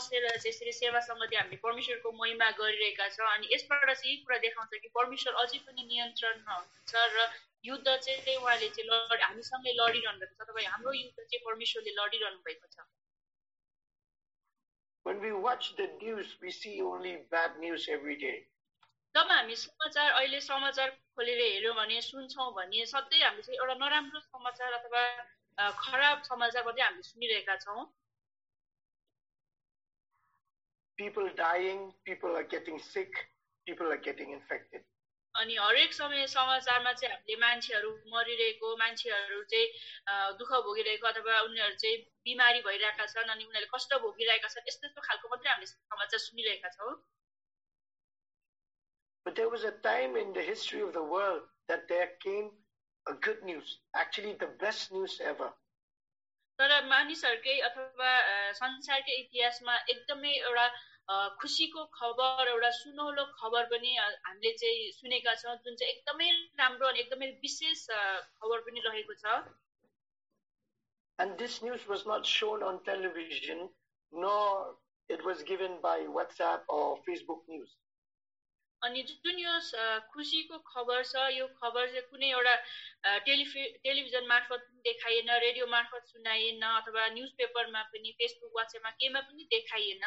बसेर चाहिँ यसरी सेवा सङ्गति हामीले परमेश्वरको महिमा गरिरहेका छौँ अनि यसबाट चाहिँ यही कुरा देखाउँछ कि परमेश्वर अझै पनि नियन्त्रणमा हुनुहुन्छ र युद्ध चाहिँ उहाँले चाहिँ लड हामीसँगै लडिरहनु भएको छ तपाईँ हाम्रो युद्ध चाहिँ परमेश्वरले लडिरहनु भएको छ When we watch the news, we see only bad news every day. जब हामी समाचार अहिले समाचार खोलेर हेऱ्यौँ भने सुन्छौँ भने सधैँ हामीले चाहिँ एउटा नराम्रो समाचार अथवा खराब समाचार मात्रै हामीले सुनिरहेका छौँ People dying, people are getting sick, people are getting infected. अनि हरेक समय समाचारमा चाहिँ हामीले मान्छेहरू मरिरहेको मान्छेहरू चाहिँ अ, दुःख भोगिरहेको अथवा उनीहरू चाहिँ बिमारी भइरहेका छन् अनि उनीहरूले कष्ट भोगिरहेका छन् यस्तो यस्तो खालको मात्रै हामीले समाचार सुनिरहेका छौँ But there was a time in the history of the world that there came a good news, actually the best news ever. तर मानिसहरूकै अथवा अ, संसारकै इतिहासमा एकदमै एउटा अ, खुसीको खबर एउटा सुनौलो खबर पनि हामीले चाहिँ सुनेका छौँ जुन चाहिँ एकदमै राम्रो अनि एकदमै विशेष खबर पनि रहेको छ And this news was not shown on television, nor it was given by WhatsApp or Facebook news. अनि जुन यो खुसीको खबर छ यो खबर चाहिँ कुनै एउटा टेलिफि टेलिभिजन मार्फत पनि देखाइएन रेडियो मार्फत सुनाइएन अथवा न्युज पेपरमा पनि फेसबुक वाट्सएपमा केहीमा पनि देखाइएन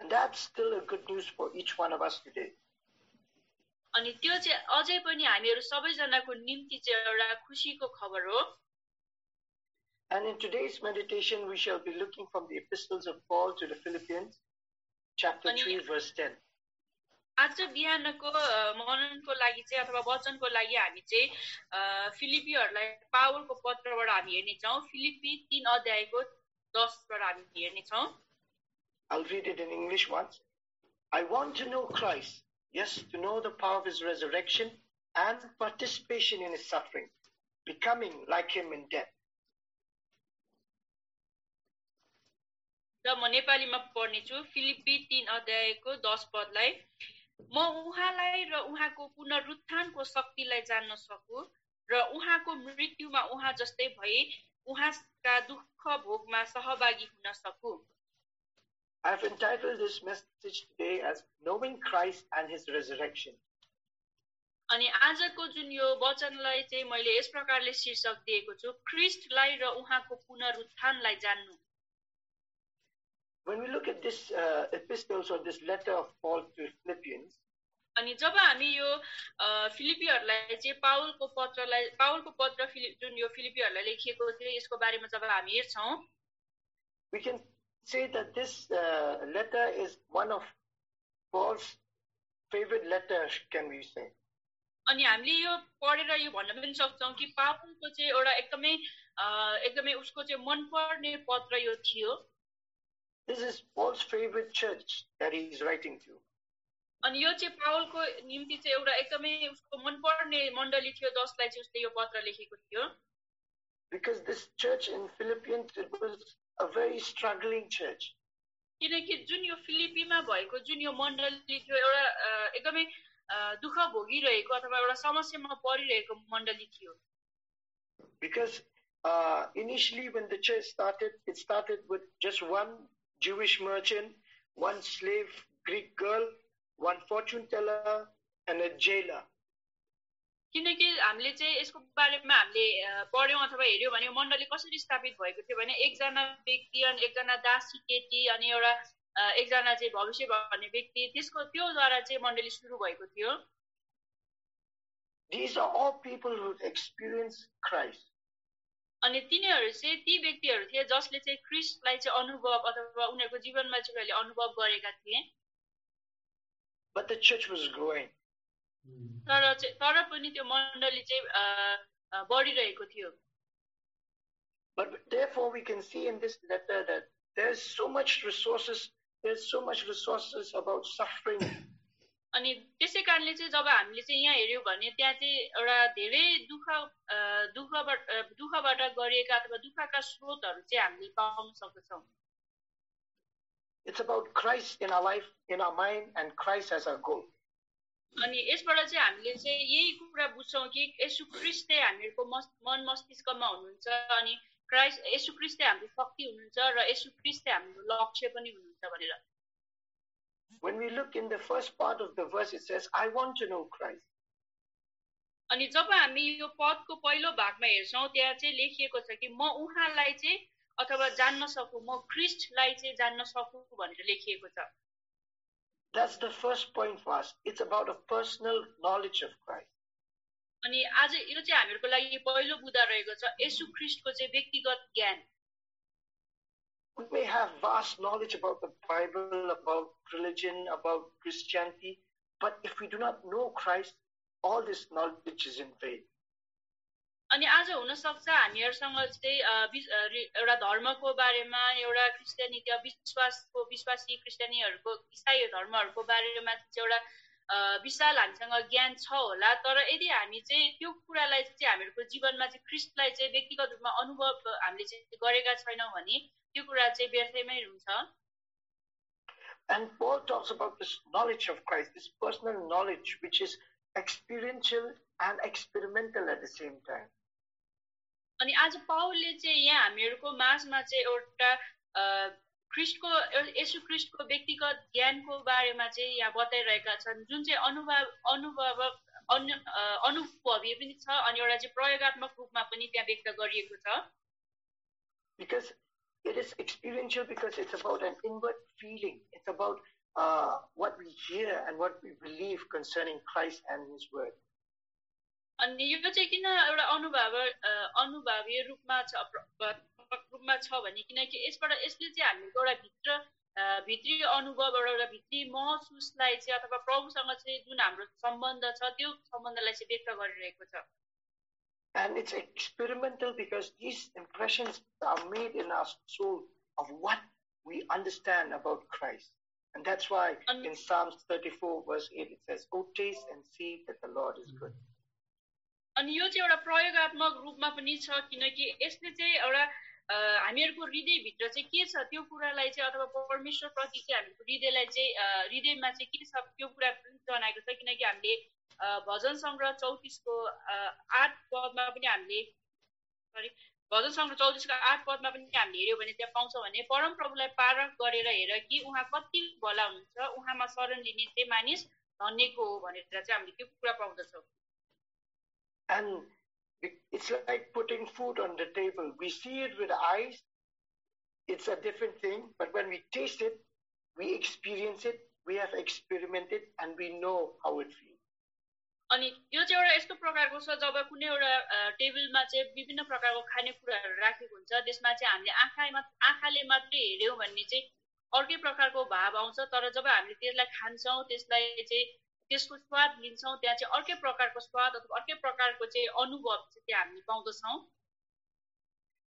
And that's still a good news for each one of us today. अनि त्यो चाहिँ अझै पनि हामीहरू सबैजनाको निम्ति चाहिँ एउटा खुसीको खबर हो And in today's meditation, we shall be looking from the epistles of Paul to the Philippians, chapter Ani- 3, verse 10. आज बिहानको अ, मननको लागि चाहिँ अथवा वचनको लागि हामी चाहिँ अ, फिलिपीहरूलाई पावलको पत्रबाट हामी हेर्नेछौँ फिलिपी तिन अध्यायको दसबाट हामी हेर्नेछौँ I'll read it in English once. I want to know Christ, yes, to know the power of his resurrection and participation in his suffering, becoming like him in death. र म नेपालीमा पढ्नेछु फिलिपी तिन अध्यायको दस पदलाई म उहाँलाई र उहाँको पुनरुत्थानको शक्तिलाई जान्न सकु र उहाँको मृत्युमा उहाँ जस्तै भई उहाँका दुःख भोगमा सहभागी हुन सकु I have entitled this message today as Knowing Christ and His Resurrection. अनि आजको जुन यो वचनलाई चाहिँ मैले यस प्रकारले शीर्षक दिएको छु क्रिस्टलाई र उहाँको पुनरुत्थानलाई जान्नु When we look at this uh, epistles or this letter of Paul to Philippians, अनि जब हामी यो अ, फिलिपीहरूलाई चाहिँ पावलको पत्रलाई पावलको पत्र फिलि जुन यो फिलिपीहरूलाई लेखिएको थियो यसको बारेमा जब हामी हेर्छौँ we can say that this uh, letter is one of Paul's favorite letters, can we say? अनि हामीले यो पढेर यो भन्न पनि सक्छौँ कि पावलको चाहिँ एउटा एकदमै अ, एकदमै उसको चाहिँ मनपर्ने पत्र यो थियो This is Paul's favorite church that he's writing to. अनि यो चाहिँ पावलको निम्ति चाहिँ एउटा एकदमै उसको मनपर्ने मण्डली थियो जसलाई चाहिँ उसले यो पत्र लेखेको थियो Because this church in Philippians, it was a very struggling church. किनकि जुन यो फिलिपीमा भएको जुन यो मण्डली थियो एउटा अ, एकदमै अ, दुःख भोगिरहेको अथवा एउटा समस्यामा परिरहेको मण्डली थियो Because uh, initially, when the church started, it started with just one Jewish merchant, one slave Greek girl, one fortune teller, and a jailer. किनकि हामीले चाहिँ यसको बारेमा हामीले पढ्यौँ अथवा हेऱ्यौँ भने मण्डली कसरी स्थापित भएको थियो भने एकजना व्यक्ति अनि एकजना दासी केटी अनि एउटा एकजना चाहिँ भविष्य भन्ने व्यक्ति त्यसको त्योद्वारा चाहिँ मण्डली सुरु भएको थियो These are all people who experienced Christ. अनि तिनीहरू चाहिँ ती व्यक्तिहरू थिए जसले चाहिँ क्रिस्टलाई चाहिँ अनुभव अथवा उनीहरूको जीवनमा चाहिँ उनीहरूले अनुभव गरेका थिए But the church was growing. तर तर पनि त्यो मण्डली चाहिँ बढिरहेको थियो But therefore, we can see in this letter that there's so much resources, there's so much resources about suffering. अनि त्यसै कारणले चाहिँ जब हामीले चाहिँ यहाँ हेऱ्यौँ भने त्यहाँ चाहिँ एउटा धेरै दुःख अ, दुःखबाट अ, दुःखबाट गरिएका अथवा दुःखका स्रोतहरू चाहिँ हामीले पाउन सक्दछौँ It's about Christ in our life, in our mind, and Christ as our goal. अनि यसबाट चाहिँ हामीले चाहिँ यही कुरा बुझ्छौँ कि यसु क्रिस्टै हामीहरूको मस मन मस्तिष्कमा हुनुहुन्छ अनि क्राइस्ट यसु क्रिस्टै हाम्रो शक्ति हुनुहुन्छ र यसु क्रिस्टै हाम्रो लक्ष्य पनि हुनुहुन्छ भनेर When we look in the first part of the verse, it says, I want to know Christ. अनि जब हामी यो पदको पहिलो भागमा हेर्छौँ त्यहाँ चाहिँ लेखिएको छ कि म उहाँलाई चाहिँ अथवा जान्न सकु म क्रिस्टलाई चाहिँ जान्न सकु भनेर लेखिएको छ That's the first point for us. It's about a personal knowledge of Christ. अनि आज यो चाहिँ हामीहरूको लागि पहिलो बुदा रहेको छ यसु ख्रिस्टको चाहिँ व्यक्तिगत ज्ञान We may have vast knowledge about the Bible, about religion, about Christianity, but if we do not know Christ, all this knowledge is in vain. अनि आज हुनसक्छ हामीहरूसँग चाहिँ एउटा धर्मको बारेमा एउटा क्रिस्चियनिटी अब विश्वासको विश्वासी क्रिस्चियनीहरूको इसाई धर्महरूको बारेमा चाहिँ एउटा विशाल हामीसँग ज्ञान छ होला तर यदि हामी चाहिँ त्यो कुरालाई चाहिँ हामीहरूको जीवनमा चाहिँ क्रिस्टलाई चाहिँ व्यक्तिगत रूपमा अनुभव हामीले चाहिँ गरेका छैनौँ भने त्यो कुरा चाहिँ व्यर्थमै हुन्छ And Paul talks about this knowledge of Christ, this personal knowledge, which is experiential and experimental at the same time. अनि आज पावलले चाहिँ यहाँ हामीहरूको माझमा चाहिँ एउटा ख्रिस्टको यसु ख्रिस्टको व्यक्तिगत ज्ञानको बारेमा चाहिँ यहाँ बताइरहेका छन् जुन चाहिँ अनुभव अनुभव अनु अनुभवी पनि छ अनि एउटा चाहिँ प्रयोगात्मक रूपमा पनि त्यहाँ व्यक्त गरिएको छ Because it is experiential because it's about an inward feeling. It's about uh, what we hear and what we believe concerning Christ and His Word. अनि यो चाहिँ किन एउटा अनुभव अ, अनुभवी रूपमा छ प्र- प्र- रूपमा छ भने किनकि यसबाट यसले चाहिँ हामीको एउटा भित्र अ, भित्री अनुभव एउटा एउटा भित्री महसुसलाई चाहिँ अथवा प्रभुसँग चाहिँ जुन हाम्रो सम्बन्ध छ त्यो सम्बन्धलाई चाहिँ व्यक्त गरिरहेको छ And it's experimental because these impressions are made in our soul of what we understand about Christ. And that's why And- in Psalms 34, verse 8, it says, Oh, taste and see that the Lord is good. अनि यो चाहिँ एउटा प्रयोगात्मक रूपमा पनि छ किनकि यसले चाहिँ एउटा हामीहरूको हृदयभित्र चाहिँ के छ त्यो कुरालाई चाहिँ अथवा परमेश्वरप्रति चाहिँ हामीहरूको हृदयलाई चाहिँ हृदयमा चाहिँ के छ त्यो कुरा पनि जनाएको छ किनकि हामीले भजन सङ्ग्रह चौतिसको आठ पदमा पनि हामीले सरी भजन सङ्ग्रह चौतिसको आठ पदमा पनि हामीले हेऱ्यौँ भने त्यहाँ पाउँछौँ भने परम प्रभुलाई पारख गरेर हेर कि उहाँ कति भला हुनुहुन्छ उहाँमा शरण लिने चाहिँ मानिस धन्यको हो भनेर चाहिँ हामीले त्यो कुरा पाउँदछौँ। And it- it's like putting food on the table. We see it with eyes, it's a different thing. But when we taste it, we experience it, we have experimented, and we know how it feels. अनि यो चाहिँ एउटा यस्तो प्रकारको छ जब कुनै एउटा टेबलमा चाहिँ विभिन्न प्रकारको खानेकुराहरू राखेको हुन्छ त्यसमा चाहिँ हामीले आँखामा आँखाले मात्रै हेऱ्यौँ भने चाहिँ अर्कै प्रकारको भाव आउँछ तर जब हामीले त्यसलाई खान्छौँ त्यसलाई चाहिँ त्यसको स्वाद लिन्छौँ त्यहाँ चाहिँ अर्कै प्रकारको स्वाद अथवा अर्कै प्रकारको चाहिँ अनुभव चाहिँ त्यहाँ हामीले पाउँदछौँ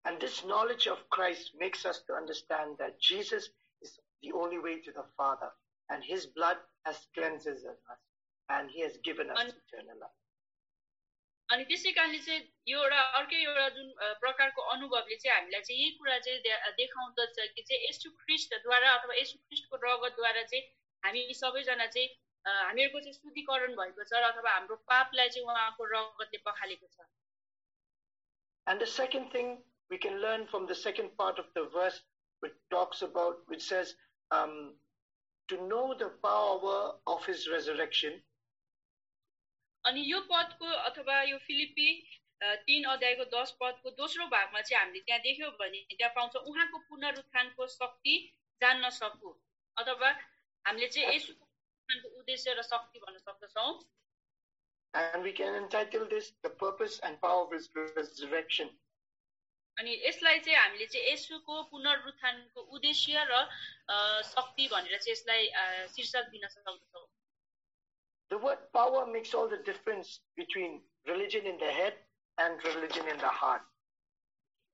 And this knowledge of Christ makes us to understand that Jesus is the only way to the Father, and His blood has cleanses us, and He has given us eternal life. अनि त्यसै कारणले चाहिँ यो एउटा अर्कै एउटा जुन प्रकारको अनुभवले चाहिँ हामीलाई चाहिँ यही कुरा चाहिँ देखाउँदछ कि चाहिँ यसु ख्रिस्टद्वारा अथवा यसु ख्रिस्टको रगतद्वारा चाहिँ हामी सबैजना चाहिँ हामीहरूको चाहिँ शुद्धिकरण भएको छ र अथवा हाम्रो पापलाई चाहिँ उहाँको रगतले पखालेको छ। And the second thing we can learn from the second part of the verse, which talks about, which says, um, to know the power of His resurrection. अनि यो पदको अथवा यो फिलिपी तीन अध्यायको दस पदको दोस्रो भागमा चाहिँ हामीले त्यहाँ देख्यौँ भने त्यहाँ पाउँछ उहाँको पुनरुत्थानको शक्ति जान्न सकु। अथवा हामीले चाहिँ पुनरुत्थानको उद्देश्य र शक्ति भन्न सक्दछौँ And we can entitle this the purpose and power of his resurrection. अनि यसलाई चाहिँ हामीले चाहिँ यसुको पुनरुत्थानको उद्देश्य र अ, शक्ति भनेर चाहिँ यसलाई अ, शीर्षक दिन सक्दछौँ The word power makes all the difference between religion in the head and religion in the heart.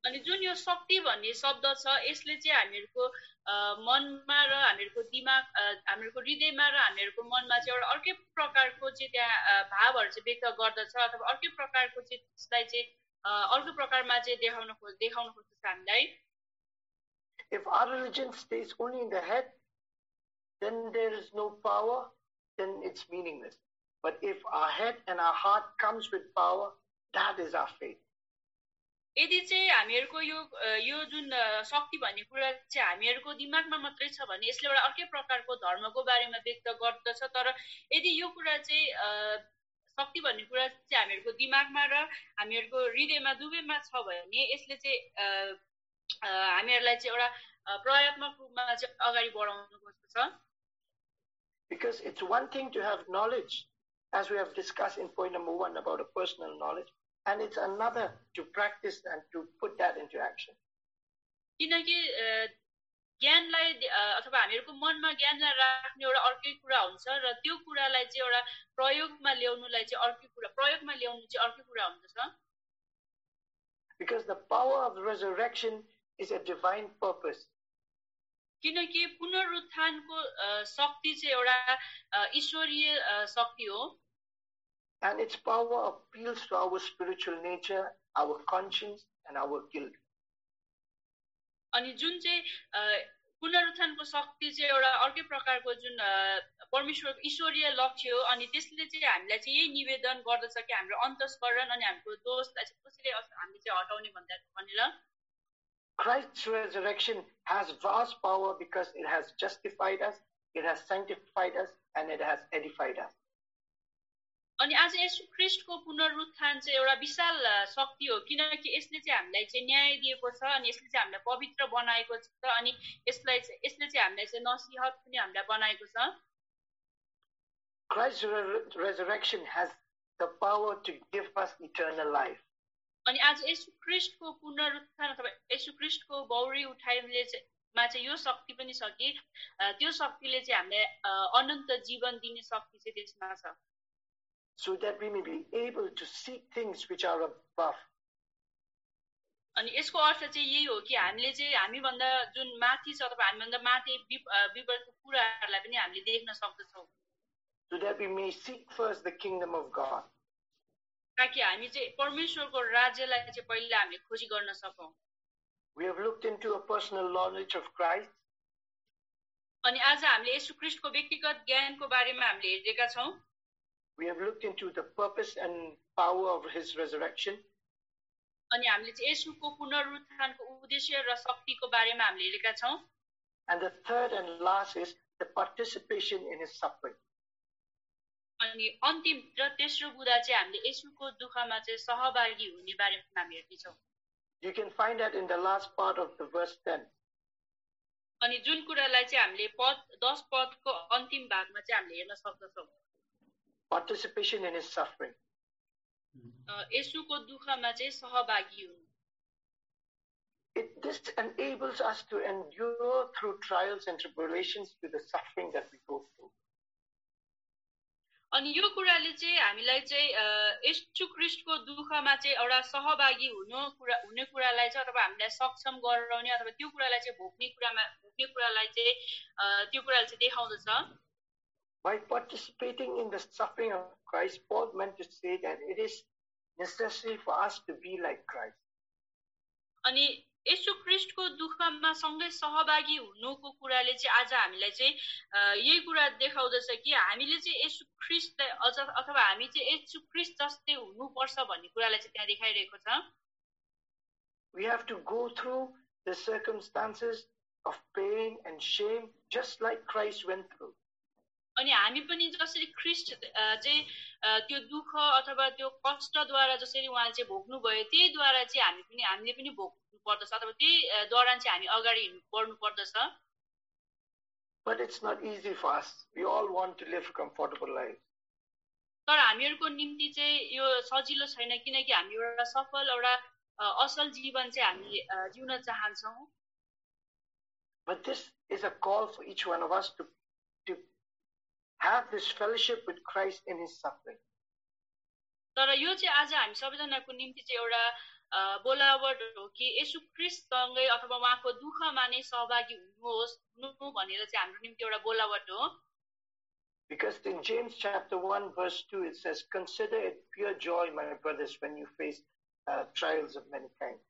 अनि जुन यो शक्ति भन्ने शब्द छ यसले चाहिँ हामीहरूको अ, मनमा र हामीहरूको दिमाग अ, हामीहरूको हृदयमा र हामीहरूको मनमा चाहिँ एउटा अर्कै प्रकारको चाहिँ त्यहाँ अ, भावहरू चाहिँ व्यक्त गर्दछ अथवा अर्कै प्रकारको चाहिँ त्यसलाई चाहिँ अ, अर्को प्रकारमा चाहिँ देखाउन खोज देखाउन खोज्दछ हामीलाई If our religion stays only in the head, then there is no power, then it's meaningless. But if our head and our heart comes with power, that is our faith. यदि चाहिँ हामीहरूको यो यो जुन शक्ति भन्ने कुरा चाहिँ हामीहरूको दिमागमा मात्रै छ भने यसले एउटा अर्कै प्रकारको धर्मको बारेमा व्यक्त गर्दछ। तर यदि यो कुरा चाहिँ शक्ति भन्ने कुरा चाहिँ हामीहरूको दिमागमा र हामीहरूको हृदयमा दुवैमा छ भने यसले चाहिँ हामीहरूलाई चाहिँ एउटा प्रयात्मक रूपमा चाहिँ अगाडि बढाउनु खोज्दछ Because it's one thing to have knowledge, as we have discussed in point number one about a personal knowledge, and it's another to practice and to put that into action. किनकि अ, ज्ञानलाई they- a, अथवा हामीहरूको मनमा ज्ञानलाई राख्ने एउटा अर्कै कुरा हुन्छ र त्यो कुरालाई चाहिँ एउटा प्रयोगमा ल्याउनुलाई चाहिँ अर्कै कुरा प्रयोगमा ल्याउनु चाहिँ अर्कै कुरा हुँदछ Because the power of resurrection is a divine purpose. किनकि पुनरुत्थानको अ, शक्ति चाहिँ एउटा अ, ईश्वरीय अ, शक्ति हो And its power appeals to our spiritual nature, our conscience, and our guilt. अनि जुन चाहिँ अ, पुनरुत्थानको शक्ति चाहिँ एउटा अर्कै प्रकारको जुन अ, परमेश्वरको ईश्वरीय लक्ष्य हो अनि त्यसले चाहिँ हामीलाई चाहिँ यही निवेदन गर्दछ कि हाम्रो अन्तस्करण अनि हाम्रो दोषलाई चाहिँ कसरी अस- हामीले चाहिँ हटाउने भन्दा भनेर Christ's resurrection has vast power because it has justified us, it has sanctified us, and it has edified us. अनि आज यसु ख्रिस्टको पुनरुत्थान चाहिँ एउटा विशाल शक्ति हो। किनकि यसले चाहिँ हामीलाई चाहिँ न्याय दिएको छ अनि यसले चाहिँ हामीलाई पवित्र बनाएको छ अनि यसलाई चाहिँ यसले चाहिँ हामीलाई चाहिँ नसिहत पनि हामीलाई बनाएको छ। Christ's re- resurrection has the power to give us eternal life. अनि आज यसु ख्रिस्टको पुनरुत्थान अथवा यसु ख्रिस्टको बौरी उठाइले चाहिँ मा चाहिँ यो शक्ति पनि छ कि त्यो शक्तिले चाहिँ हामीलाई अनन्त जीवन दिने शक्ति चाहिँ त्यसमा छ। so that we may be able to seek things which are above. अनि यसको अर्थ चाहिँ यही हो कि हामीले चाहिँ हामीभन्दा जुन माथि छ अथवा हामीभन्दा माथि विप- अ, विपरीतको कुराहरूलाई पनि हामीले देख्न सक्दछौँ so that we may seek first the kingdom of God. ताकि हामी चाहिँ परमेश्वरको राज्यलाई चाहिँ पहिला हामीले खोजी गर्न सकौँ We have looked into a personal knowledge of Christ, अनि आज हामीले यसु ख्रिस्टको व्यक्तिगत ज्ञानको बारेमा हामीले हेरेका छौँ we have looked into the purpose and power of his resurrection, अनि हामीले चाहिँ यसुको पुनरुत्थानको उद्देश्य र शक्तिको बारेमा हामीले हेरेका छौँ and the third and last is the participation in his suffering. अनि अन्तिम र तेस्रो बुदा चाहिँ हामीले यसुको दुःखमा चाहिँ सहभागी हुने बारेमा हामी हेर्नेछौँ You can find that in the last part of the verse 10. अनि जुन कुरालाई चाहिँ हामीले पद दस पदको अन्तिम भागमा चाहिँ हामीले हेर्न सक्दछौँ Participation in his suffering. अ, यसुको दुःखमा चाहिँ सहभागी हुनु It, this enables us to endure through trials and tribulations to the suffering that we go through. अनि यो कुराले चाहिँ हामीलाई चाहिँ यशु ख्रिस्टको दुःखमा चाहिँ एउटा सहभागी हुनु कुरा हुने कुरालाई चाहिँ अथवा हामीलाई सक्षम गराउने अथवा त्यो कुरालाई चाहिँ भोग्ने कुरामा भोग्ने कुरालाई चाहिँ त्यो कुराले चाहिँ देखाउँदछ By participating in the suffering of Christ, Paul meant to say that it is necessary for us to be like Christ. अनि यसु ख्रिस्टको दुःखमा सँगै सहभागी हुनुको कुराले चाहिँ आज हामीलाई चाहिँ अ, यही कुरा देखाउँदछ कि हामीले चाहिँ यसु ख्रिस्टलाई अझ अथवा हामी चाहिँ यसु ख्रिस्ट जस्तै हुनुपर्छ भन्ने कुरालाई चाहिँ त्यहाँ देखाइरहेको छ We have to go through the circumstances of pain and shame just like Christ went through. अनि हामी पनि जसरी ख्रिस्ट चाहिँ त्यो दुःख अथवा त्यो कष्टद्वारा जसरी उहाँले चाहिँ भोग्नुभयो त्यहीद्वारा चाहिँ हामी पनि हामीले पनि भोग्नु पर्दछ अथवा त्यही दौरान चाहिँ हामी अगाडि हिँड्नु बढ्नु पर्दछ But it's not easy for us. We all want to live comfortable lives. तर हामीहरूको निम्ति चाहिँ यो सजिलो छैन किनकि हामी एउटा सफल एउटा असल जीवन चाहिँ हामी जिउन चाहन्छौँ But this is a call for each one of us to have this fellowship with Christ in his suffering. तर यो चाहिँ आज हामी सबैजनाको निम्ति चाहिँ एउटा बोलावट हो कि यसु ख्रिस्टसँगै अथवा उहाँको दुःखमा नै सहभागी हुनुहोस् हुनु भनेर चाहिँ हाम्रो निम्ति एउटा बोलावट हो Because in James chapter 1, verse 2, it says, Consider it pure joy, my brothers, when you face uh, trials of many kinds.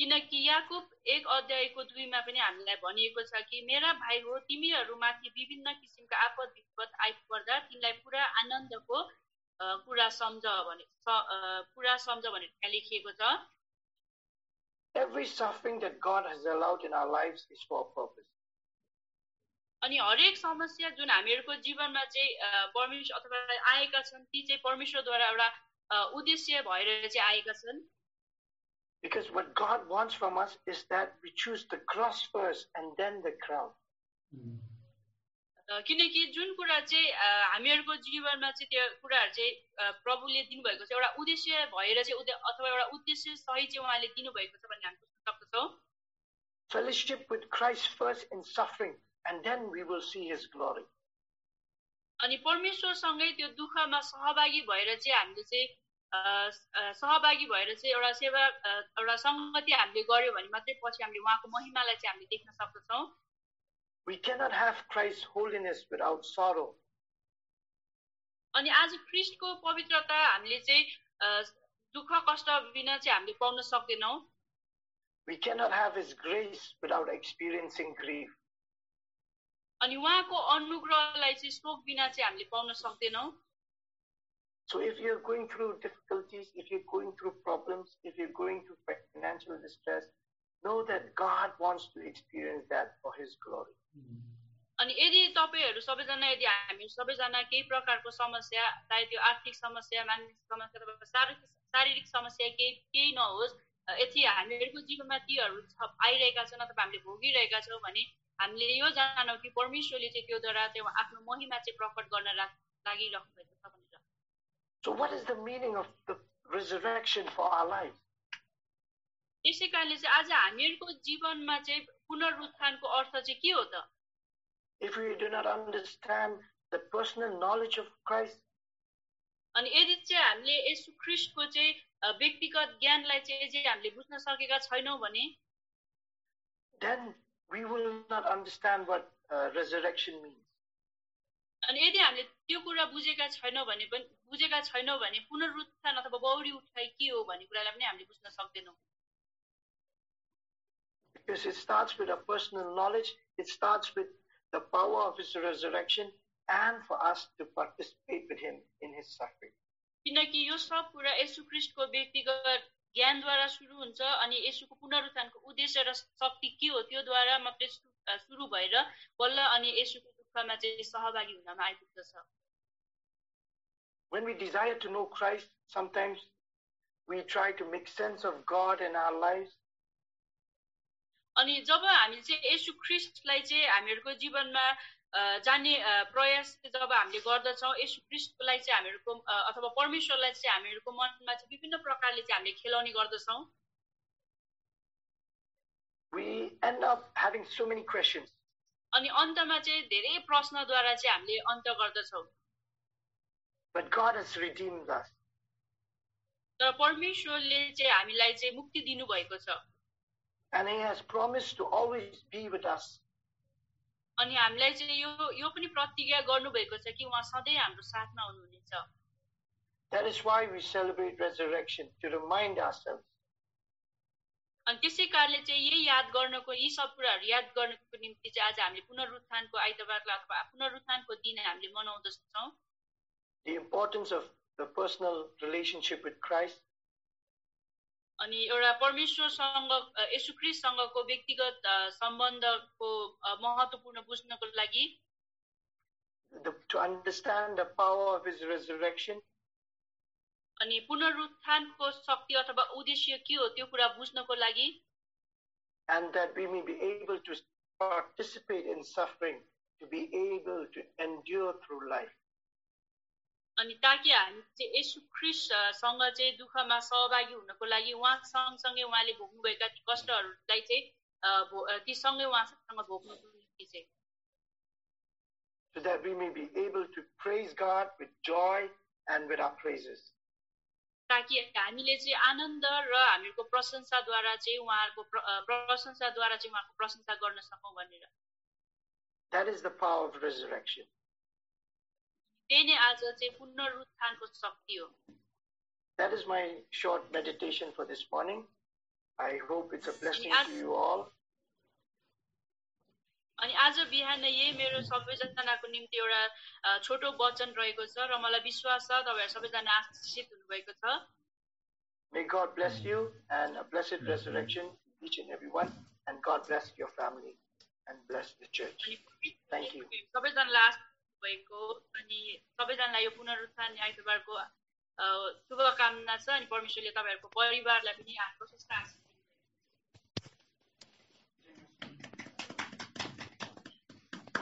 किनकि याकुब एक अध्यायको दुईमा पनि हामीलाई भनिएको छ कि मेरा भाइ हो तिमीहरूमाथि विभिन्न किसिमका आपद विपद आइपर्दा तिमीलाई पुरा आनन्दको कुरा सम्झ भने पुरा सम्झ भनेर त्यहाँ लेखिएको छ Every suffering that God has allowed in our lives is for a purpose. अनि हरेक समस्या जुन हामीहरूको जीवनमा चाहिँ परमेश्वर अथवा आएका छन् ती चाहिँ परमेश्वरद्वारा एउटा उद्देश्य भएर चाहिँ आएका छन् Because what God wants from us is that we choose the cross first and then the crown. किनकि जुन कुरा चाहिँ हामीहरूको जीवनमा चाहिँ त्यो कुराहरू चाहिँ प्रभुले दिनुभएको छ एउटा उद्देश्य भएर चाहिँ उद्देश्य अथवा एउटा उद्देश्य सही चाहिँ उहाँले दिनुभएको छ भन्ने हामी बुझ्न सक्दछौँ Fellowship with Christ first in suffering and then we will see his glory. अनि परमेश्वरसँगै त्यो दुःखमा सहभागी भएर चाहिँ हामीले चाहिँ सहभागी भएर चाहिँ एउटा सेवा एउटा सङ्गति हामीले गऱ्यो भने मात्रै पछि हामीले उहाँको महिमालाई चाहिँ हामीले देख्न सक्दछौँ We cannot have Christ's holiness without sorrow. अनि आज ख्रिस्टको पवित्रता हामीले चाहिँ दुःख कष्ट बिना चाहिँ हामीले पाउन सक्दैनौँ We cannot have his grace without experiencing grief. अनि उहाँको अनुग्रहलाई चाहिँ शोक बिना चाहिँ हामीले पाउन सक्दैनौँ So if you're going through difficulties, if you're going through problems, if you're going through financial distress, know that God wants to experience that for His glory. अनि यदि तपाईँहरू सबैजना यदि हामी सबैजना केही प्रकारको समस्या चाहे त्यो आर्थिक समस्या मानसिक समस्या अथवा शारीरिक शारीरिक समस्या केही केही नहोस् यदि हामीहरूको जीवनमा तीहरू आइरहेका छन् अथवा हामीले भोगिरहेका छौँ भने हामीले यो जानौँ कि परमेश्वरले चाहिँ त्योद्वारा चाहिँ आफ्नो महिमा चाहिँ प्रकट गर्न लागिरहनु भएको छ भनेर So, what is the meaning of the resurrection for our lives? त्यसै कारणले चाहिँ आज हामीहरूको जीवनमा चाहिँ पुनरुत्थानको अर्थ चाहिँ के हो त If we do not understand the personal knowledge of Christ, अनि यदि चाहिँ हामीले यसु ख्रिस्टको चाहिँ व्यक्तिगत ज्ञानलाई चाहिँ चाहिँ हामीले बुझ्न सकेका छैनौँ भने then we will not understand what uh, resurrection means. अनि यदि हामीले त्यो कुरा बुझेका छैनौँ भने पनि बुझेका छैनौँ भने पुनरुत्थान अथवा बौरी उठाइ के हो भन्ने कुरालाई पनि हामीले बुझ्न सक्दैनौँ Because it starts with a personal knowledge, it starts with the power of his resurrection, and for us to participate with him in his suffering. किनकि यो सब कुरा यसु ख्रिस्टको व्यक्तिगत ज्ञानद्वारा सुरु हुन्छ अनि यसुको पुनरुत्थानको उद्देश्य र शक्ति के हो त्योद्वारा मात्रै सुरु भएर बल्ल अनि यसुको When we desire to know Christ, sometimes we try to make sense of God in our lives. अनि जब हामी चाहिँ यसु ख्रिस्टलाई चाहिँ हामीहरूको जीवनमा जान्ने प्रयास जब हामीले गर्दछौँ यसु ख्रिस्टलाई चाहिँ हामीहरूको अथवा परमेश्वरलाई चाहिँ हामीहरूको मनमा चाहिँ विभिन्न प्रकारले चाहिँ हामीले खेलाउने गर्दछौँ We end up having so many questions. अनि अन्तमा चाहिँ धेरै प्रश्नद्वारा चाहिँ हामीले अन्त गर्दछौँ But God has redeemed us. तर परमेश्वरले चाहिँ हामीलाई चाहिँ मुक्ति दिनुभएको छ And He has promised to always be with us. अनि हामीलाई चाहिँ यो यो पनि प्रतिज्ञा गर्नुभएको छ कि उहाँ सधैँ हाम्रो साथमा हुनुहुनेछ That is why we celebrate resurrection, to remind ourselves अनि त्यसै कारणले चाहिँ यही याद गर्नको यी सब कुराहरू याद गर्नको निम्ति चाहिँ आज हामीले पुनरुत्थानको आइतबारलाई अथवा पुनरुत्थानको दिन हामीले मनाउँदछौँ The importance of the personal relationship with Christ. अनि एउटा परमेश्वरसँग यसु ख्रिस्टसँगको व्यक्तिगत सम्बन्धको महत्त्वपूर्ण बुझ्नको लागि। To understand the power of his resurrection. अनि पुनरुत्थानको शक्ति अथवा उद्देश्य के हो त्यो कुरा बुझ्नको लागि and that we may be able to participate in suffering to be able to endure through life अनि ताकि हामी चाहिँ यसु ख्रिससँग चाहिँ दुःखमा सहभागी हुनको लागि उहाँ सँगसँगै उहाँले भोग्नुभएका ती कष्टहरूलाई चाहिँ ती सँगै उहाँसँग भोग्नुको निम्ति चाहिँ so that we may be able to praise God with joy and with our praises ताकि हामीले चाहिँ आनन्द र हामीहरूको प्रशंसाद्वारा चाहिँ उहाँहरूको प्रशंसाद्वारा चाहिँ उहाँको प्रशंसा गर्न सकौँ भनेर That is the power of resurrection. त्यही नै आज चाहिँ पुनरुत्थानको शक्ति हो That is my short meditation for this morning. I hope it's a blessing to you all. अनि आज बिहान यही मेरो सबैजनाको निम्ति एउटा छोटो वचन रहेको छ र मलाई विश्वास छ तपाईँहरू सबैजना आशिषित हुनुभएको छ May God bless you and a blessed resurrection each and every one and God bless your family and bless the church. Thank you. सबैजनालाई आशिष भएको अनि सबैजनालाई यो पुनरुत्थान आइतबारको शुभकामना छ अनि परमेश्वरले तपाईँहरूको परिवारलाई पनि आशिष